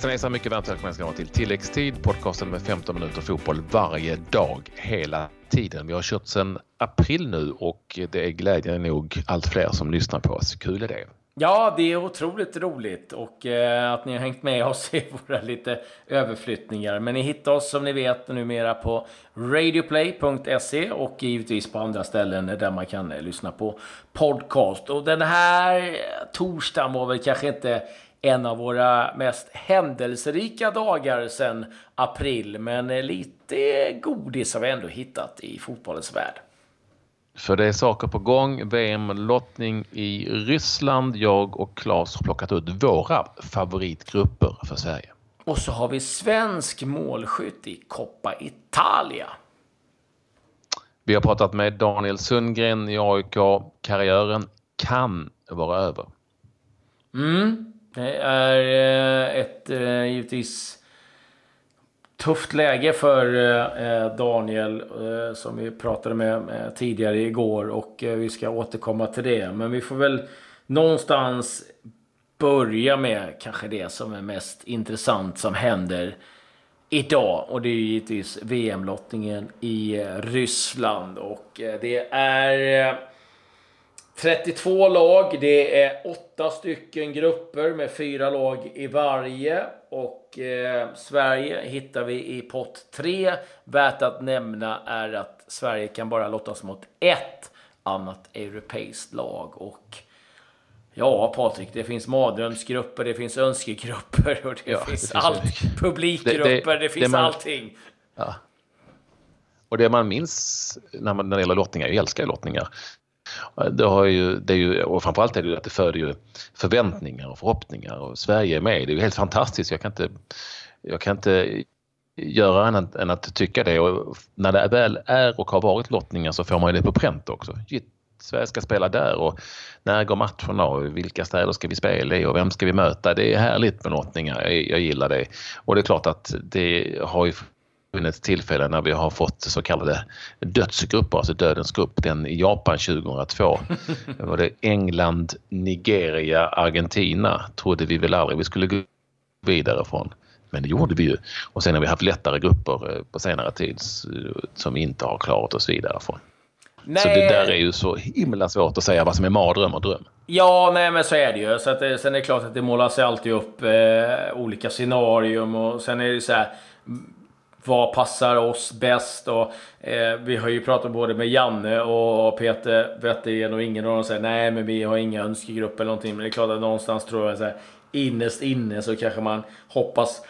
Hejsan hejsan, mycket varmt välkomna ska vara till tilläggstid, podcasten med 15 minuter fotboll varje dag, hela tiden. Vi har kört sedan april nu och det är glädjande nog allt fler som lyssnar på oss. Kul är det. Ja, det är otroligt roligt och eh, att ni har hängt med oss i våra lite överflyttningar. Men ni hittar oss som ni vet numera på radioplay.se och givetvis på andra ställen där man kan eh, lyssna på podcast. Och den här torsdagen var väl kanske inte en av våra mest händelserika dagar sedan april, men lite godis har vi ändå hittat i fotbollens värld. För det är saker på gång. VM-lottning i Ryssland. Jag och Claes har plockat ut våra favoritgrupper för Sverige. Och så har vi svensk målskytt i Coppa Italia. Vi har pratat med Daniel Sundgren i AIK. Karriären kan vara över. Mm. Det är eh, ett eh, givetvis tufft läge för eh, Daniel som vi pratade med tidigare igår och vi ska återkomma till det. Men vi får väl någonstans börja med kanske det som är mest intressant som händer idag. Och det är givetvis VM-lottningen i Ryssland. Och det är 32 lag. Det är åtta stycken grupper med fyra lag i varje. Och eh, Sverige hittar vi i pott 3. Värt att nämna är att Sverige kan bara lottas mot ett annat europeiskt lag. Och Ja, Patrik, det finns mardrömsgrupper, det finns önskegrupper och det ja, finns det allt. Finns publikgrupper, det, det, det finns man, allting. Ja. Och det man minns när, man, när det gäller lottningar, jag älskar lottningar, det har ju, det är ju, och framförallt är det ju att det föder ju förväntningar och förhoppningar och Sverige är med. Det är ju helt fantastiskt. Jag kan inte, jag kan inte göra annat än att tycka det och när det väl är och har varit lottningar så får man ju det på pränt också. Sverige ska spela där och när går matcherna och vilka städer ska vi spela i och vem ska vi möta? Det är härligt med lottningar, jag, jag gillar det. Och det är klart att det har ju funnits tillfällen när vi har fått så kallade dödsgrupper, alltså dödens grupp. Den i Japan 2002. Det var det England, Nigeria, Argentina trodde vi väl aldrig vi skulle gå vidare från. Men det gjorde vi ju. Och sen har vi haft lättare grupper eh, på senare tid som vi inte har klarat oss vidare från. Nej. Så det där är ju så himla svårt att säga vad som är mardröm och dröm. Ja, nej men så är det ju. Så att, sen är det klart att det målas alltid upp eh, olika scenarium och sen är det så här vad passar oss bäst? Och, eh, vi har ju pratat både med Janne och Peter Wettergren och ingen av dem säger nej, men vi har inga önskegrupper eller någonting. Men det är klart att någonstans tror jag så här, innerst inne så kanske man hoppas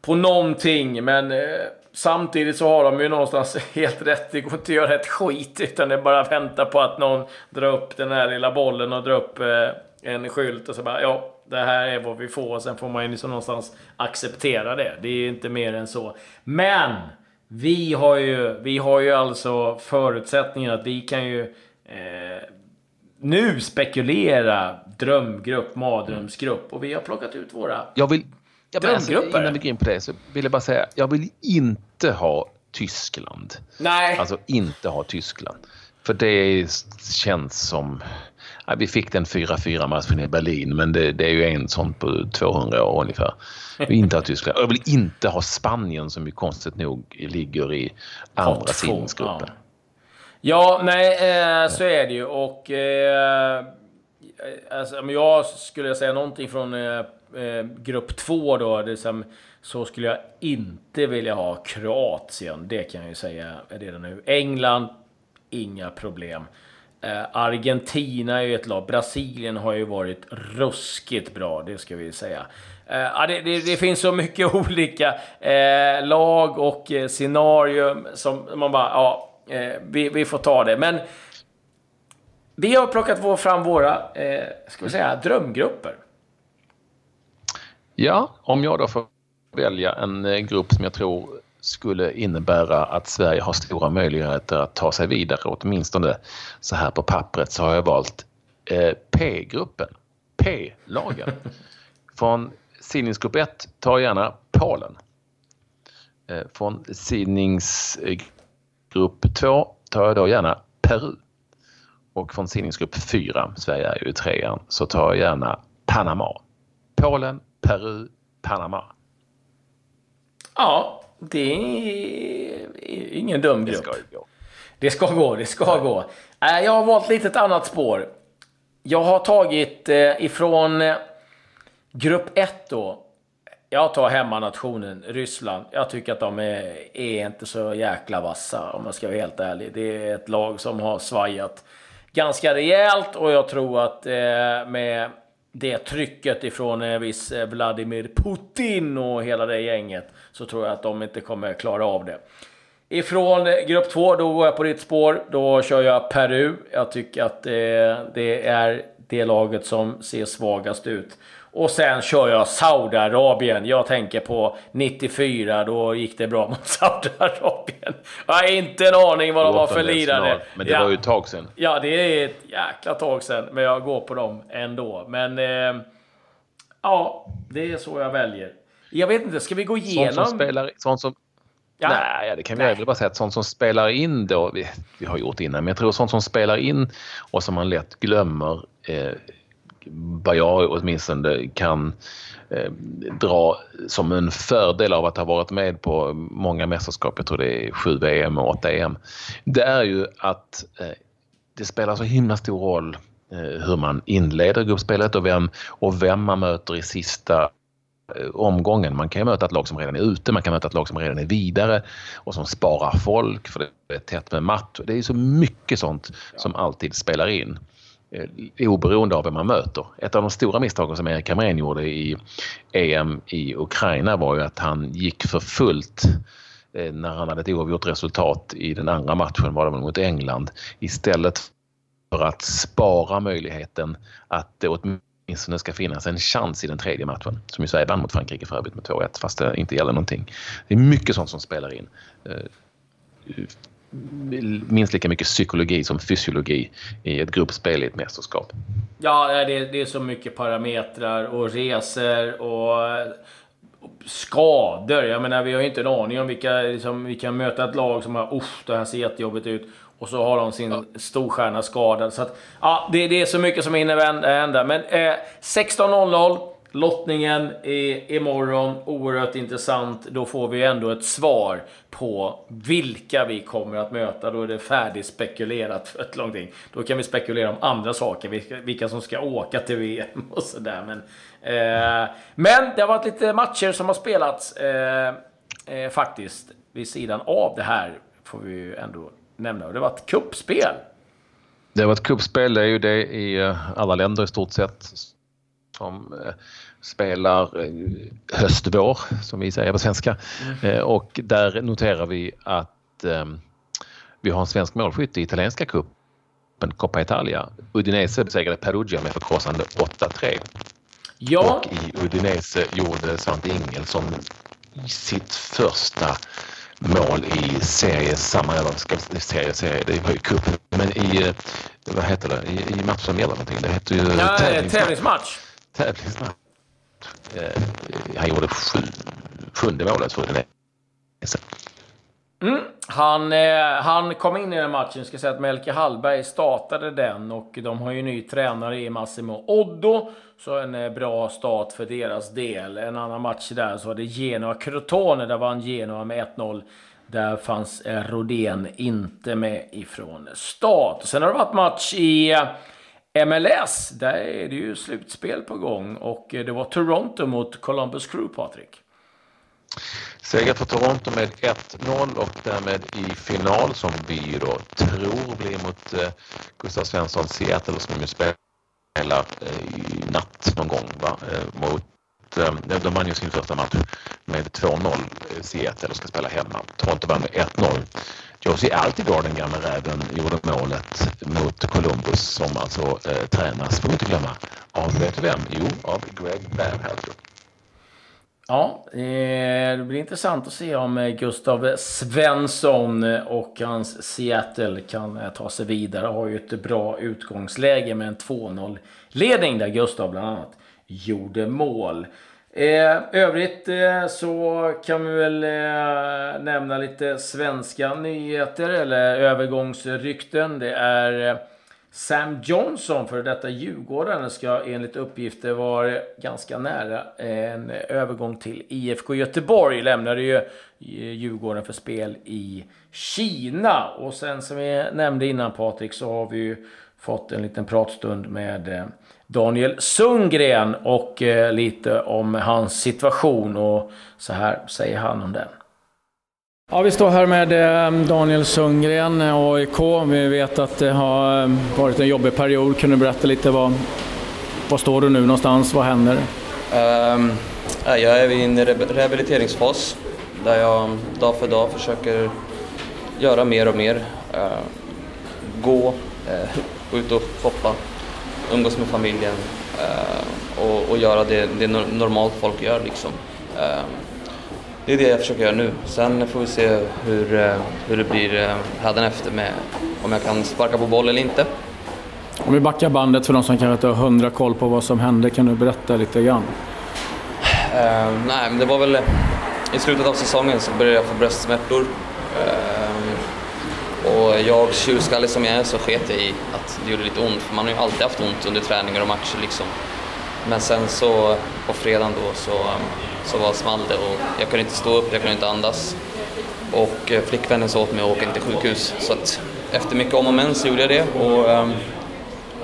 på någonting. Men eh, samtidigt så har de ju någonstans helt rätt. Det går inte att göra ett skit utan det är bara att vänta på att någon drar upp den här lilla bollen och drar upp eh, en skylt och så bara ja, det här är vad vi får. Sen får man ju liksom någonstans acceptera det. Det är inte mer än så. Men! Vi har ju, vi har ju alltså förutsättningen att vi kan ju eh, nu spekulera drömgrupp, mardrömsgrupp. Och vi har plockat ut våra jag vill, jag drömgrupper. Alltså, innan vi går in på det så vill jag bara säga, jag vill inte ha Tyskland. Nej. Alltså inte ha Tyskland. För det känns som Ja, vi fick den 4-4 matchen i Berlin men det, det, är ju en sån på 200 år ungefär. Vi inte ha Tyskland. Jag vill inte ha Spanien som ju konstigt nog ligger i andra sidningsgruppen. Ja. nej eh, så är det ju och eh, alltså, om jag skulle säga någonting från eh, eh grupp 2 då, det som, så skulle jag inte vilja ha Kroatien. Det kan jag ju säga redan nu. England, inga problem. Eh, Argentina är ju ett lag. Brasilien har ju varit ruskigt bra, det ska vi säga. Eh, det, det, det, finns så mycket olika eh, lag och eh, scenarium som man bara, ja, eh, vi, vi, får ta det. Men vi har plockat fram våra, eh, ska vi säga, drömgrupper. Ja, om jag då får välja en eh, grupp som jag tror skulle innebära att Sverige har stora möjligheter att ta sig vidare. Åtminstone så här på pappret så har jag valt eh, P-gruppen. P-lagen. Från sidningsgrupp 1 tar jag gärna Polen. Eh, från sidningsgrupp 2 tar jag då gärna Peru. Och från sidningsgrupp 4, Sverige är ju trean, så tar jag gärna Panama. Polen, Peru, Panama. Ja, det är ingen dum grupp. Det ska gå. Det ska gå, det ska gå. Äh, jag har valt lite ett annat spår. Jag har tagit eh, ifrån eh, grupp 1 då. Jag tar hemmanationen Ryssland. Jag tycker att de är, är inte så jäkla vassa om jag ska vara helt ärlig. Det är ett lag som har svajat ganska rejält och jag tror att eh, med det trycket ifrån en viss eh, Vladimir Putin och hela det gänget så tror jag att de inte kommer klara av det. Ifrån grupp 2, då går jag på ditt spår. Då kör jag Peru. Jag tycker att det, det är det laget som ser svagast ut. Och sen kör jag Saudiarabien. Jag tänker på 94, då gick det bra mot Saudiarabien. Jag har inte en aning vad de var för lirare. Men det ja. var ju ett tag sedan. Ja, det är ett jäkla tag sedan. Men jag går på dem ändå. Men eh, ja, det är så jag väljer. Jag vet inte, ska vi gå igenom... Sånt som spelar, sånt som, Ja. Nej, det kan vi väl bara säga att sånt som spelar in då, vi, vi har gjort innan, men jag tror sånt som spelar in och som man lätt glömmer eh, vad jag åtminstone kan eh, dra som en fördel av att ha varit med på många mästerskap, jag tror det är sju VM och åtta EM, det är ju att eh, det spelar så himla stor roll eh, hur man inleder gruppspelet och vem, och vem man möter i sista Eh, omgången. Man kan ju möta ett lag som redan är ute, man kan möta ett lag som redan är vidare och som sparar folk för det är tätt med match. Det är så mycket sånt som alltid spelar in Eh, oberoende av vem man möter. Ett av de stora misstagen som Erik Hamrén gjorde i EM i Ukraina var ju att han gick för fullt eh, när han hade ett oavgjort resultat i den andra matchen, var det väl mot England, istället för att spara möjligheten att det åtminstone ska finnas en chans i den tredje matchen. Som ju Sverige vann mot Frankrike för övrigt med 2-1 fast det inte gäller någonting. Det är mycket sånt som spelar in. Eh, Minst lika mycket psykologi som fysiologi i ett gruppspel i ett mästerskap. Ja, det är, det är så mycket parametrar och resor och skador. Jag menar, vi har ju inte en aning om vilka... Liksom, vi kan möta ett lag som har usch, det här ser jättejobbigt ut. Och så har de sin ja. storstjärna skadad. Så att, ja, det, det, är så mycket som hinner hända. Men eh, 16.00, lottningen är imorgon. Oerhört intressant. Då får vi ändå ett svar på vilka vi kommer att möta. Då är det färdigspekulerat för ett långt ting. Då kan vi spekulera om andra saker. Vilka, vilka som ska åka till VM och sådär. Men, eh, men det har varit lite matcher som har spelats eh, eh, faktiskt vid sidan av det här. Får vi ju ändå nämna. Och det har varit kuppspel. Det har varit kuppspel. Det är ju det i eh, alla länder i stort sett som eh, spelar eh, höst-vår, som vi säger på svenska. Mm. Och där noterar vi att vi har en svensk målskytt i italienska cupen, Coppa Italia. Udinese besegrade Perugia med förkrossande 8-3. Ja. Och i Udinese gjorde Svante Ingelsson sitt första mål i serie, samma eller serie, serie, det var ju cup, men i, eh, vad heter det, i, i match som gäller någonting. Det heter ju ja, tävlingsmatch. Tävlingsmatch tävlingsmatch. Eh, han gjorde sju, sjunde målet för den Mm. Han, eh, han kom in i den matchen. Ska säga att Melke Hallberg startade den och de har ju ny tränare i Massimo Oddo. Så en eh, bra start för deras del. En annan match där så var det Genoa Crotone. Där vann Genoa med 1-0. Där fanns eh, Rodén inte med ifrån start. Sen har det varit match i eh, MLS. Där är det ju slutspel på gång och eh, det var Toronto mot Columbus Crew, Patrik. Seger för Toronto med 1-0 och därmed i final som vi ju då tror blir mot eh, Gustav Svensson Seattle som ju spelar eh, i natt någon gång va? Eh, mot eh, de vann ju sin första match med 2-0 eh, Seattle och ska spela hemma. Toronto vann med 1-0. Josie Altigard, den gamla räven, gjorde målet mot Columbus som alltså eh, tränas, får vi inte glömma, av vet du vem? Jo, av Greg Berhalter. Ja, eh, det blir intressant att se om eh, Gustav Svensson och hans Seattle kan eh, ta sig vidare. Har ju ett bra utgångsläge med en 2-0 ledning där Gustav bland annat gjorde mål. Eh, övrigt eh, så kan vi väl eh, nämna lite svenska nyheter eller övergångsrykten. Det är Sam Johnson, för detta Djurgården, ska enligt uppgifter vara ganska nära en övergång till IFK Göteborg. Lämnade ju Djurgården för spel i Kina. Och sen som vi nämnde innan Patrik så har vi ju fått en liten pratstund med eh, Daniel Sundgren och eh, lite om hans situation och så här säger han om den. Ja, vi står här med eh, Daniel Sundgren, AIK. Vi vet att det har varit en jobbig period. Kan du berätta lite vad, var står du nu någonstans? Vad händer? Um, jag är i en rehabiliteringsfas där jag dag för dag försöker göra mer och mer. Uh, gå, uh, ut och shoppa, umgås med familjen uh, och, och, göra det, det normalt folk gör. Liksom. Uh, det är det jag försöker göra nu. Sen får vi se hur, hur det blir hädanefter med om jag kan sparka på boll eller inte. Om vi backar bandet för de som kanske inte har hundra koll på vad som hände, kan du berätta lite grann? Uh, nej, men det var väl i slutet av säsongen så började jag få bröstsmärtor. Uh, och jag, tjurskallig som jag är, så sket jag i att det gjorde lite ont, för man har ju alltid haft ont under träningar och matcher liksom. Men sen så på fredagen då så, så var small det och jag kunde inte stå upp, jag kunde inte andas. Och eh, flickvännen sa åt mig att åka in till sjukhus. Så att efter mycket om och men så gjorde jag det och um,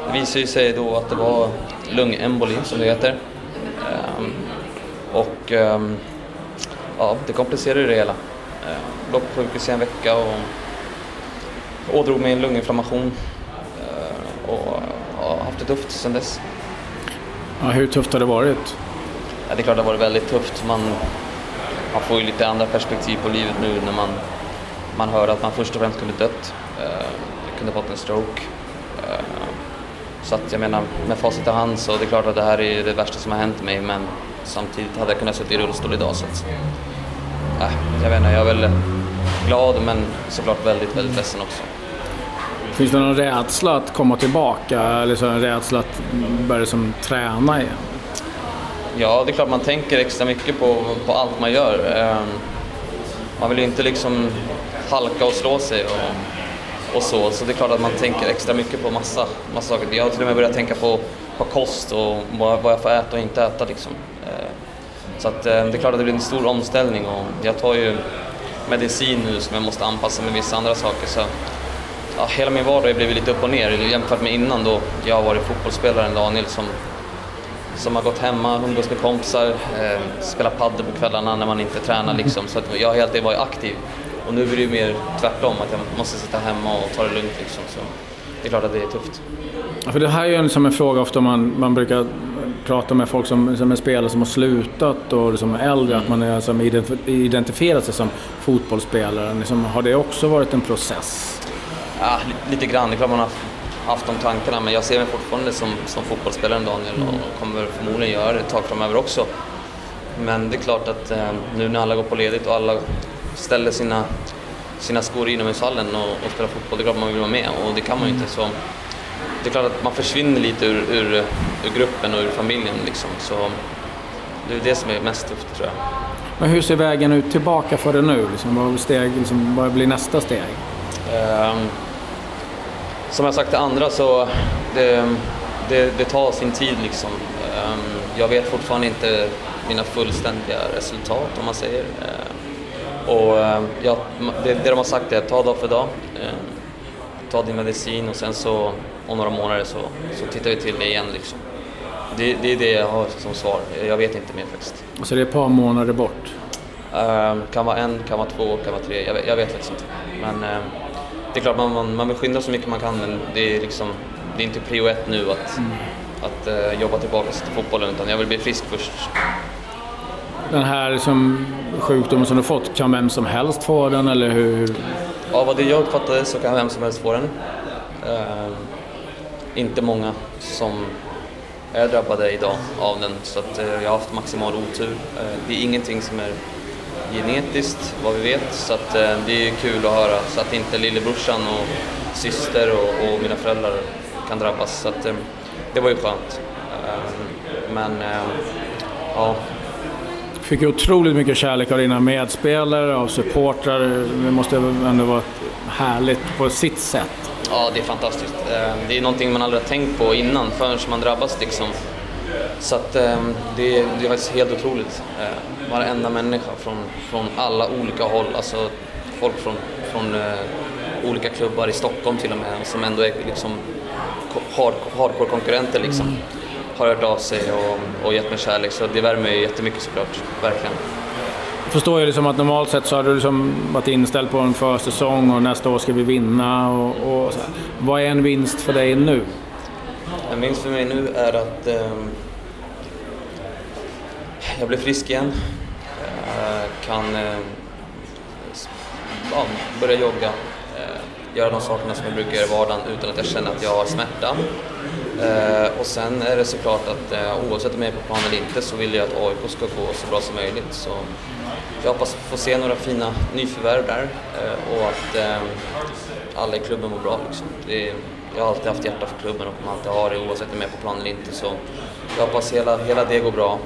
det visade sig då att det var lungemboli som det heter. Um, och um, ja, det komplicerade det hela. Uh, låg på sjukhus i en vecka och ådrog mig en lunginflammation uh, och har haft det tufft sedan dess. Ja, hur tufft har det varit? Ja, det är klart det har varit väldigt tufft. Man, man får ju lite andra perspektiv på livet nu när man, man hör att man först och främst kunde dött. Jag kunde fått en stroke. Uh, så att jag menar, med facit i hand så det är klart att det här är det värsta som har hänt mig men samtidigt hade jag kunnat sitta i rullstol idag så att, äh, jag vet inte, jag är väl glad men såklart väldigt, väldigt ledsen också. Finns det någon rädsla att komma tillbaka eller så en rädsla att börja som träna igen? Ja, det är klart man tänker extra mycket på, på allt man gör. Ehm, man vill ju inte liksom halka och slå sig och, och så, så det är klart att man tänker extra mycket på massa, massa saker. Jag har till och med börjat tänka på, på kost och vad, vad jag får äta och inte äta liksom. Ehm, så att, ehm, det är klart att det blir en stor omställning och jag tar ju medicin nu som jag måste anpassa med vissa andra saker. Så ja, hela min vardag har blivit lite upp och ner jämfört med innan då jag har varit fotbollsspelaren Daniel som, som har gått hemma, umgås med kompisar, eh, spelat padel på kvällarna när man inte tränar liksom. Så att jag har helt varit aktiv. Och nu är det ju mer tvärtom, att jag måste sitta hemma och ta det lugnt liksom. Så det är klart att det är tufft. Ja, för det här är ju en, som en fråga ofta man, man brukar prata med folk som, som är spelare som har slutat och som är äldre, att man är, som identifierar sig som fotbollsspelare. Liksom, har det också varit en process? Ja, lite grann. Det är klart man har haft de tankarna, men jag ser mig fortfarande som, som fotbollsspelaren Daniel mm. och kommer förmodligen göra det ett tag framöver också. Men det är klart att eh, nu när alla går på ledigt och alla ställer sina, sina skor inomhushallen och, och spelar fotboll, det är klart man vill vara med och det kan man ju inte. Så det är klart att man försvinner lite ur, ur, ur gruppen och ur familjen liksom. Så det är det som är mest tufft tror jag. Men hur ser vägen ut tillbaka för dig nu? Liksom, vad, steg, liksom, vad blir nästa steg? Um, som jag sagt till andra så det, det, det tar sin tid liksom. Um, jag vet fortfarande inte mina fullständiga resultat om man säger. Uh, och uh, ja, det, det de har sagt är ta dag för dag. Ta din medicin och sen så om några månader så, så tittar vi till det igen liksom. Det, det är det jag har som svar. Jag vet inte mer faktiskt. Så det är ett par månader bort? Kan vara en, kan vara två, kan vara tre. Jag, jag vet faktiskt inte. Men det är klart man, man, man vill skynda så mycket man kan men det är, liksom, det är inte prio ett nu att, mm. att uh, jobba tillbaka till fotbollen utan jag vill bli frisk först. Den här liksom, sjukdomen som du fått, kan vem som helst få den eller hur? Ja, vad det jag uppfattade så kan vem som helst få den. Uh, inte många som är drabbade idag av den så att uh, jag har haft maximal otur. Det är ingenting som är genetiskt vad vi vet så att det är kul att höra så att inte lillebrorsan och syster och, och mina föräldrar kan drabbas så att det var ju skönt. Men ja, fick otroligt mycket kärlek av dina medspelare, av supportrar. Det måste ändå vara härligt på sitt sätt. Ja, det är fantastiskt. Eh, det är någonting man aldrig har tänkt på innan förrän man drabbas liksom. Så att eh, det, är, det är faktiskt helt otroligt. Eh, varenda människa från, från alla olika håll, alltså folk från, från olika klubbar i Stockholm till och med, som ändå är liksom hardcore-konkurrenter liksom, mm. har hört av sig och, och gett mig kärlek. Så det värmer ju jättemycket såklart, verkligen förstår jag liksom att normalt sett så har du liksom varit inställd på en försäsong och nästa år ska vi vinna. Och, och Vad är en vinst för dig nu? En vinst för mig nu är att eh, jag blir frisk igen. Eh, kan eh, ja, börja jogga, eh, göra de sakerna som jag brukar göra i vardagen utan att jag känner att jag har smärta. Och sen är det såklart att oavsett om jag är på plan eller inte så vill jag att AIK ska gå så bra som möjligt. Så jag hoppas få se några fina nyförvärv där och att alla i klubben mår bra. Liksom. Är, jag har alltid haft hjärta för klubben och kommer alltid ha det oavsett om jag är på plan eller inte. Så jag hoppas hela, hela det går bra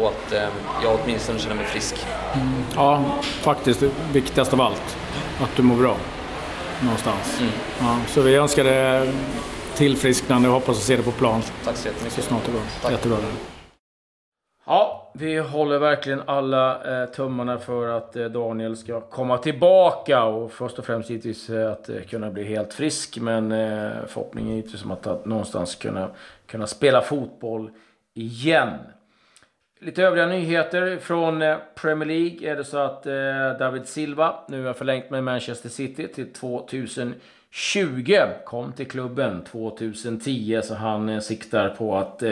och att jag åtminstone känner mig frisk. Mm. Ja, faktiskt det viktigaste av allt. Att du mår bra. Någonstans. Mm. Ja, så vi önskar dig tillfrisknande och hoppas att se dig på plan. Tack så jättemycket. Så snart det går. Jättebra. Ja, vi håller verkligen alla eh, tummarna för att eh, Daniel ska komma tillbaka och först och främst givetvis eh, att eh, kunna bli helt frisk. Men eh, förhoppningen är givetvis att, att någonstans kunna, kunna spela fotboll igen. Lite övriga nyheter från eh, Premier League är det så att eh, David Silva nu har förlängt med Manchester City till 2020. Kom till klubben 2010 så han eh, siktar på att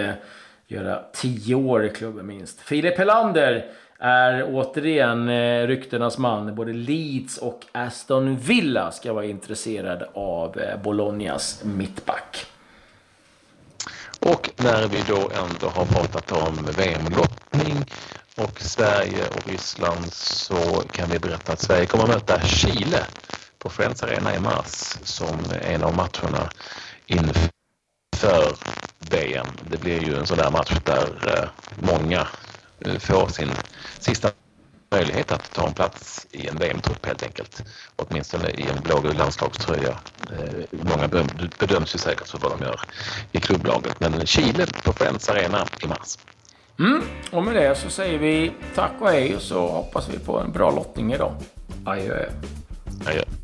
göra tio år i klubben minst. Filip Helander är återigen ryktenas man. Både Leeds och Aston Villa ska vara intresserade av Bolognas mittback. Och när vi då ändå har pratat om lottning och Sverige och Ryssland så kan vi berätta att Sverige kommer att möta Chile på Friends Arena i mars som en av matcherna inför VM. Det blir ju en sån där match där eh, många eh, får sin sista möjlighet att ta en plats i en VM-trupp helt enkelt. Åtminstone i en blågul landslagströja. Eh, många bedöms ju säkert för vad de gör i klubblaget. Men Chile på Friends Arena i mars. Mm. Och med det så säger vi tack och hej och så hoppas vi på en bra lottning idag. Adjö. Adjö.